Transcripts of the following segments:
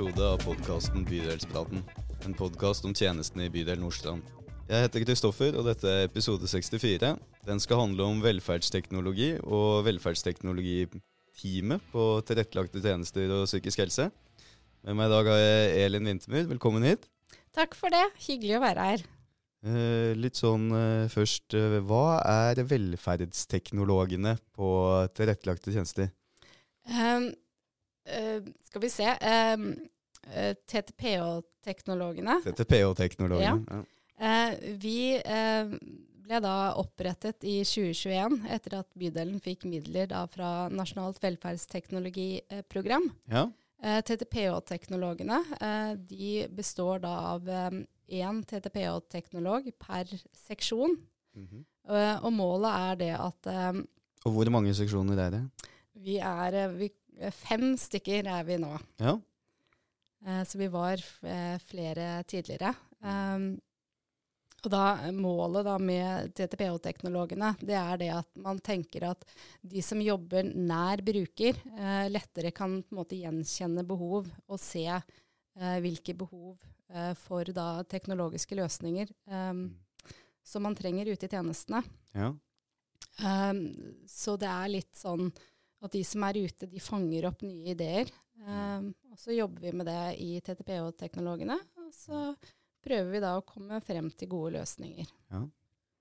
episode av podkasten Bydelspraten. En podkast om tjenestene i bydel Nordstrand. Jeg heter Kristoffer, og dette er episode 64. Den skal handle om velferdsteknologi og velferdsteknologiteamet på tilrettelagte tjenester og psykisk helse. Med meg i dag har jeg Elin Wintermyr. Velkommen hit. Takk for det. Hyggelig å være her. Eh, litt sånn eh, først, eh, hva er velferdsteknologene på tilrettelagte tjenester? Um, skal vi se uh, TTPH-teknologene. TTPH-teknologene. Ja. Uh, vi ble da opprettet i 2021 etter at bydelen fikk midler da fra Nasjonalt velferdsteknologiprogram. Ja. TTPH-teknologene de består da av én TTPH-teknolog per seksjon. Mm -hmm. og målet er det at Og hvor mange seksjoner er det? Vi er vi, fem stykker er vi nå. Ja. Eh, så vi var flere tidligere. Um, og da, Målet da med TTPH-teknologene det er det at man tenker at de som jobber nær bruker, eh, lettere kan på en måte gjenkjenne behov og se eh, hvilke behov eh, for da teknologiske løsninger um, som man trenger ute i tjenestene. Ja. Um, så det er litt sånn at de som er ute, de fanger opp nye ideer. Um, og så jobber vi med det i TTPH-teknologene. Og så prøver vi da å komme frem til gode løsninger. Ja.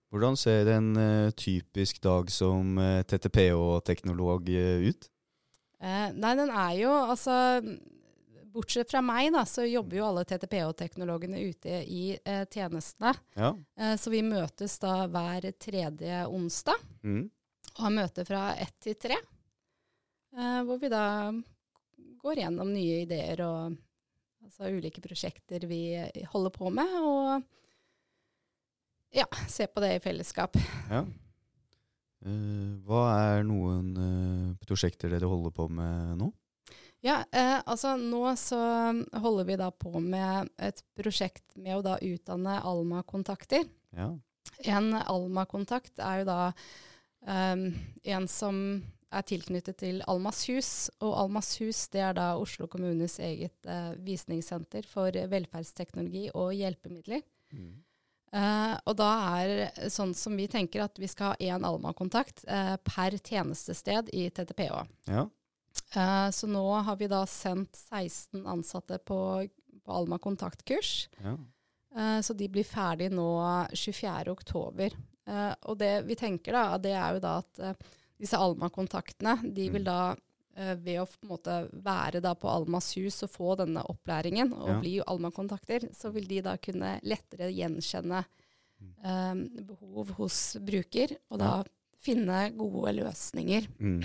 Hvordan ser en uh, typisk dag som uh, TTPH-teknolog uh, ut? nei, den er jo altså Bortsett fra meg, da, så jobber jo alle TTPH-teknologene ute i tjenestene. Ja. så vi møtes da hver tredje onsdag. Mm. Og har møte fra ett til tre. Uh, hvor vi da går gjennom nye ideer og altså ulike prosjekter vi holder på med, og ja, se på det i fellesskap. Ja. Uh, hva er noen uh, prosjekter dere holder på med nå? Ja, altså nå så holder vi da på med et prosjekt med å da utdanne Alma-kontakter. Ja. En Alma-kontakt er jo da um, en som er tilknyttet til Almas hus. Og Almas hus det er da Oslo kommunes eget eh, visningssenter for velferdsteknologi og hjelpemidler. Mm. Eh, og da er sånn som vi tenker at vi skal ha én Alma-kontakt eh, per tjenestested i TTPH. Ja. så nå har vi da sendt 16 ansatte på, på Alma kontaktkurs. Ja. så de blir ferdig nå 24.10. Uh, og det vi tenker da, det er jo da at disse Alma-kontaktene, de vil da uh, ved å på være da på Almas hus og få denne opplæringen og Ja. bli Alma-kontakter, så vil de da kunne lettere gjenkjenne um, behov hos bruker, og da finne gode løsninger. Mm.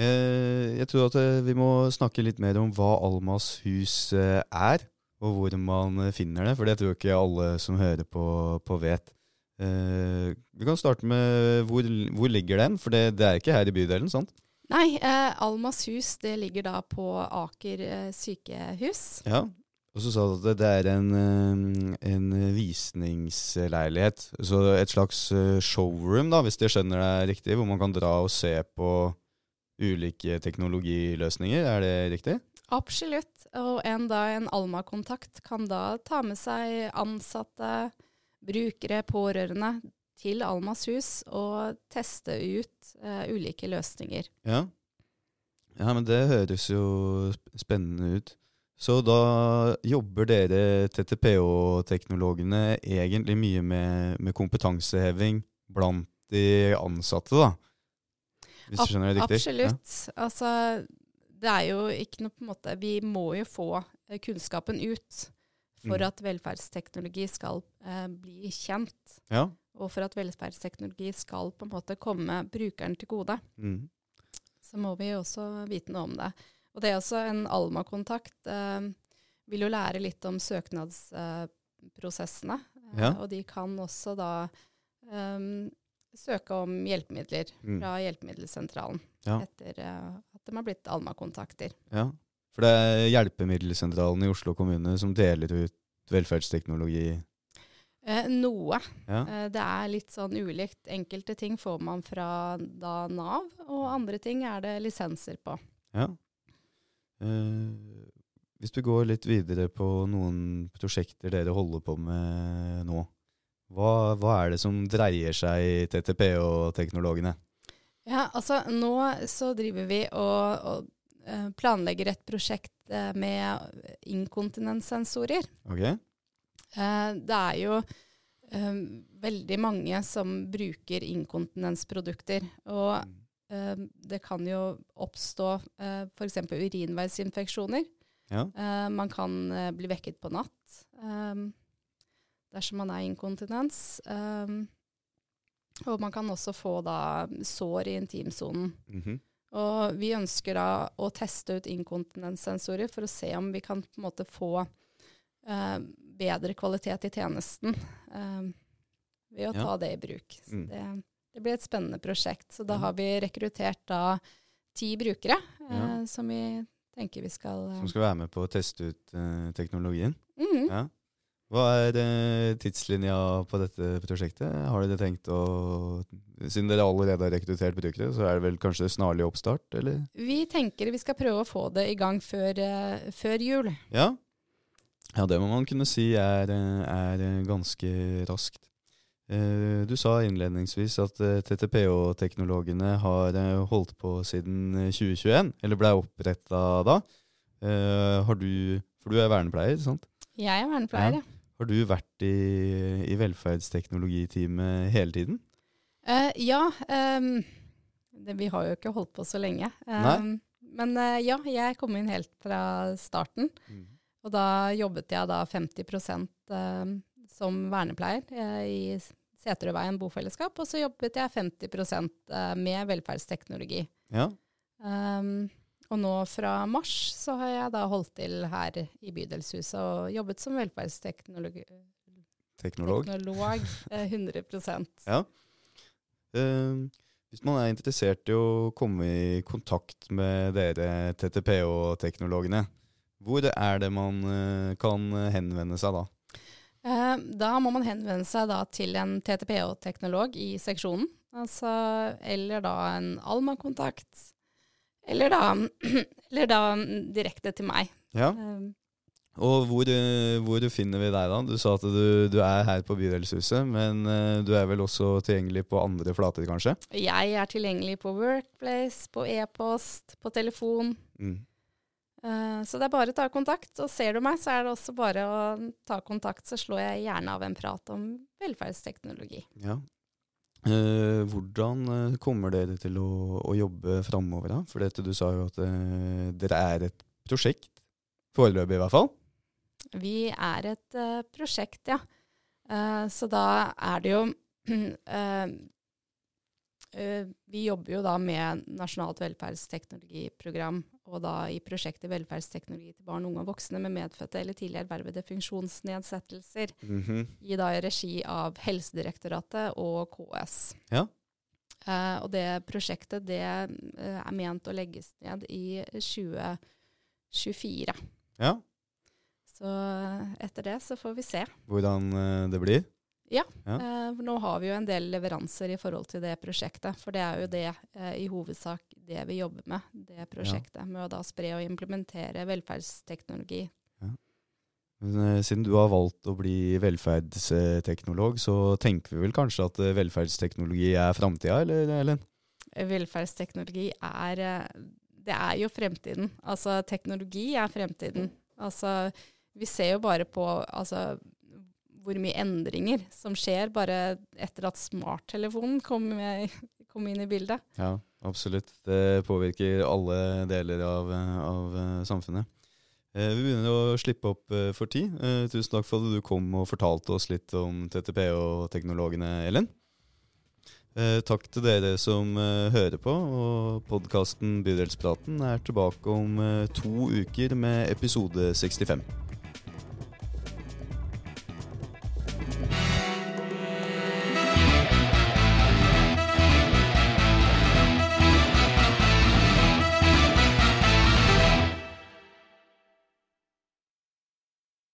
Eh, jeg tror at eh, vi må snakke litt mer om hva Almas hus eh, er, og hvor man eh, finner det, for det tror ikke alle som hører på, på vet. Eh, vi kan starte med hvor, hvor ligger den, for det, det er ikke her i bydelen, sant? Nei, eh, Almas hus det ligger da på Aker eh, sykehus. Ja. Og så sa du at det- det er en, eh, en visningsleilighet, så et slags eh, showroom, da, hvis jeg skjønner det riktig, hvor man kan dra og se på ulike teknologiløsninger, er det riktig? Absolutt. Og en, da, en Alma-kontakt kan da ta med seg ansatte, brukere, pårørende til Almas hus og teste ut uh, ulike løsninger. Ja. ja, men det høres jo spennende ut. Så da jobber dere TTPH-teknologene egentlig mye med, med kompetanseheving blant de ansatte, da? Hvis du skjønner det riktig? Absolutt. Altså, det er jo ikke noe på en måte Vi må jo få eh, kunnskapen ut for Mm. at velferdsteknologi skal eh, bli kjent. Ja. Og for at velferdsteknologi skal på en måte komme brukeren til gode. Mm. så må vi også vite noe om det. Og det er også en Alma-kontakt. Eh, vil jo lære litt om søknadsprosessene. Eh, Ja. Og de kan også da eh, søke om hjelpemidler Mm. fra Hjelpemiddelsentralen Ja. etter eh, at de har blitt Alma-kontakter. ja. For det er Hjelpemiddelsentralen i Oslo kommune som deler ut velferdsteknologi. Eh, noe. Ja. Eh, det er litt sånn ulikt. Enkelte ting får man fra da Nav, og andre ting er det lisenser på. ja. Eh, Hvis vi går litt videre på noen prosjekter dere holder på med nå, hva, hva er det som dreier seg i TTP og teknologene? Ja, altså nå så driver vi og, og planlegger et prosjekt uh, med inkontinenssensorer. Okay. Uh, det er jo veldig mange som bruker inkontinensprodukter. Og det kan jo oppstå uh, f.eks. urinveisinfeksjoner. Ja. man kan bli vekket på natt dersom man er inkontinens. Og man kan også få da sår i intimsonen. Mm -hmm. Og vi ønsker da å teste ut inkontinenssensorer for å se om vi kan på en måte få eh, bedre kvalitet i tjenesten eh, ved å ja. ta det i bruk. Mm. Det, det, blir et spennende prosjekt. Så da har vi rekruttert da ti brukere ja. som vi tenker vi skal Som skal være med på å teste ut teknologien? Mm. Ja. Hva er eh, tidslinja på dette prosjektet? Har dere tenkt å Siden dere allerede har rekruttert brukere, så er det vel kanskje snarlig oppstart, eller? Vi tenker vi skal prøve å få det i gang før, uh, før jul. Ja. ja, det må man kunne si er, er ganske raskt. Du sa innledningsvis at TTPH-teknologene har holdt på siden 2021, eller ble oppretta da. har du For du er vernepleier, sant? Jeg er vernepleier, ja. Har du vært i, i velferdsteknologiteamet hele tiden? Uh, ja. Um, det, vi har jo ikke holdt på så lenge. Um, men uh, ja, jeg kom inn helt fra starten. Mm. Og da jobbet jeg da 50 uh, som vernepleier uh, i Seterødveien bofellesskap, og så jobbet jeg 50% med velferdsteknologi. Ja. Um, og nå fra mars så har jeg da holdt til her i Bydelshuset og jobbet som velferdsteknolog. Teknolog? Teknolog, 100 eh, Ja. Uh, hvis man er interessert i å komme i kontakt med dere TTPH-teknologene, hvor er det man uh, kan henvende seg da? Uh, da må man henvende seg da til en TTPH-teknolog i seksjonen. Altså, eller da en Alma-kontakt eller da, eller da direkte til meg. Ja. Um, og hvor, eh, hvor, finner vi deg da? Du sa at du, du er her på Bydelshuset, men uh, du er vel også tilgjengelig på andre flater, kanskje? Jeg er tilgjengelig på Workplace, på e-post, på telefon. Mm. Uh, så det er bare å ta kontakt. Og ser du meg, så er det også bare å ta kontakt, så slår jeg gjerne av en prat om velferdsteknologi. Ja, Eh, hvordan eh, kommer dere til å, å jobbe framover? For dette, du sa jo at uh, dere er et prosjekt. Foreløpig, i hvert fall. Vi er et uh, prosjekt, ja. Uh, så da er det jo uh, Vi jobber jo da med Nasjonalt velferdsteknologiprogram og da i prosjektet Velferdsteknologi til barn, unge og voksne med medfødte eller tidligere ervervede funksjonsnedsettelser, mm -hmm. i da regi av Helsedirektoratet og KS. Ja. Uh, og det prosjektet det uh, er ment å legges ned i 2024. Ja. Så etter det så får vi se. Hvordan uh, det blir? Ja, ja. Eh, nå har vi jo en del leveranser i forhold til det prosjektet. For det er jo det eh, i hovedsak det vi jobber med, det prosjektet. Ja. Med å da spre og implementere velferdsteknologi. Ja. Men, uh, siden du har valgt å bli velferdsteknolog, så tenker vi vel kanskje at velferdsteknologi er framtida, eller Ellen? Velferdsteknologi er Det er jo fremtiden. Altså teknologi er fremtiden. Altså vi ser jo bare på altså, hvor mye endringer som skjer bare etter at smarttelefonen kom, kom, inn i bildet. Ja, absolutt. Det påvirker alle deler av, av samfunnet. Eh, vi begynner å slippe opp eh, for tid. Eh, tusen takk for at du kom og fortalte oss litt om TTP og teknologene, Ellen. Takk til dere som hører på. og Podkasten Bydelspraten er tilbake om to uker med episode 65.